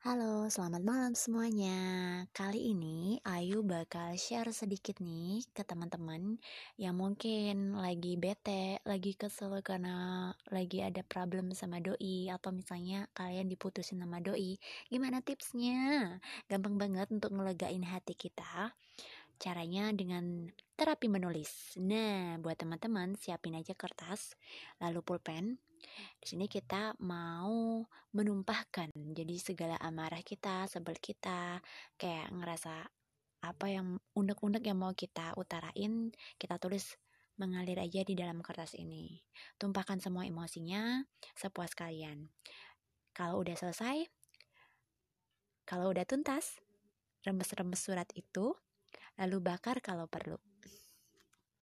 Halo, selamat malam semuanya. Kali ini Ayu bakal share sedikit nih ke teman-teman yang mungkin lagi bete, lagi kesel karena lagi ada problem sama doi atau misalnya kalian diputusin sama doi. Gimana tipsnya? Gampang banget untuk ngelegain hati kita. Caranya dengan terapi menulis. Nah, buat teman-teman siapin aja kertas, lalu pulpen, di sini kita mau menumpahkan jadi segala amarah kita, sebel kita, kayak ngerasa apa yang unek-unek yang mau kita utarain, kita tulis mengalir aja di dalam kertas ini. Tumpahkan semua emosinya sepuas kalian. Kalau udah selesai, kalau udah tuntas, remes-remes surat itu, lalu bakar kalau perlu.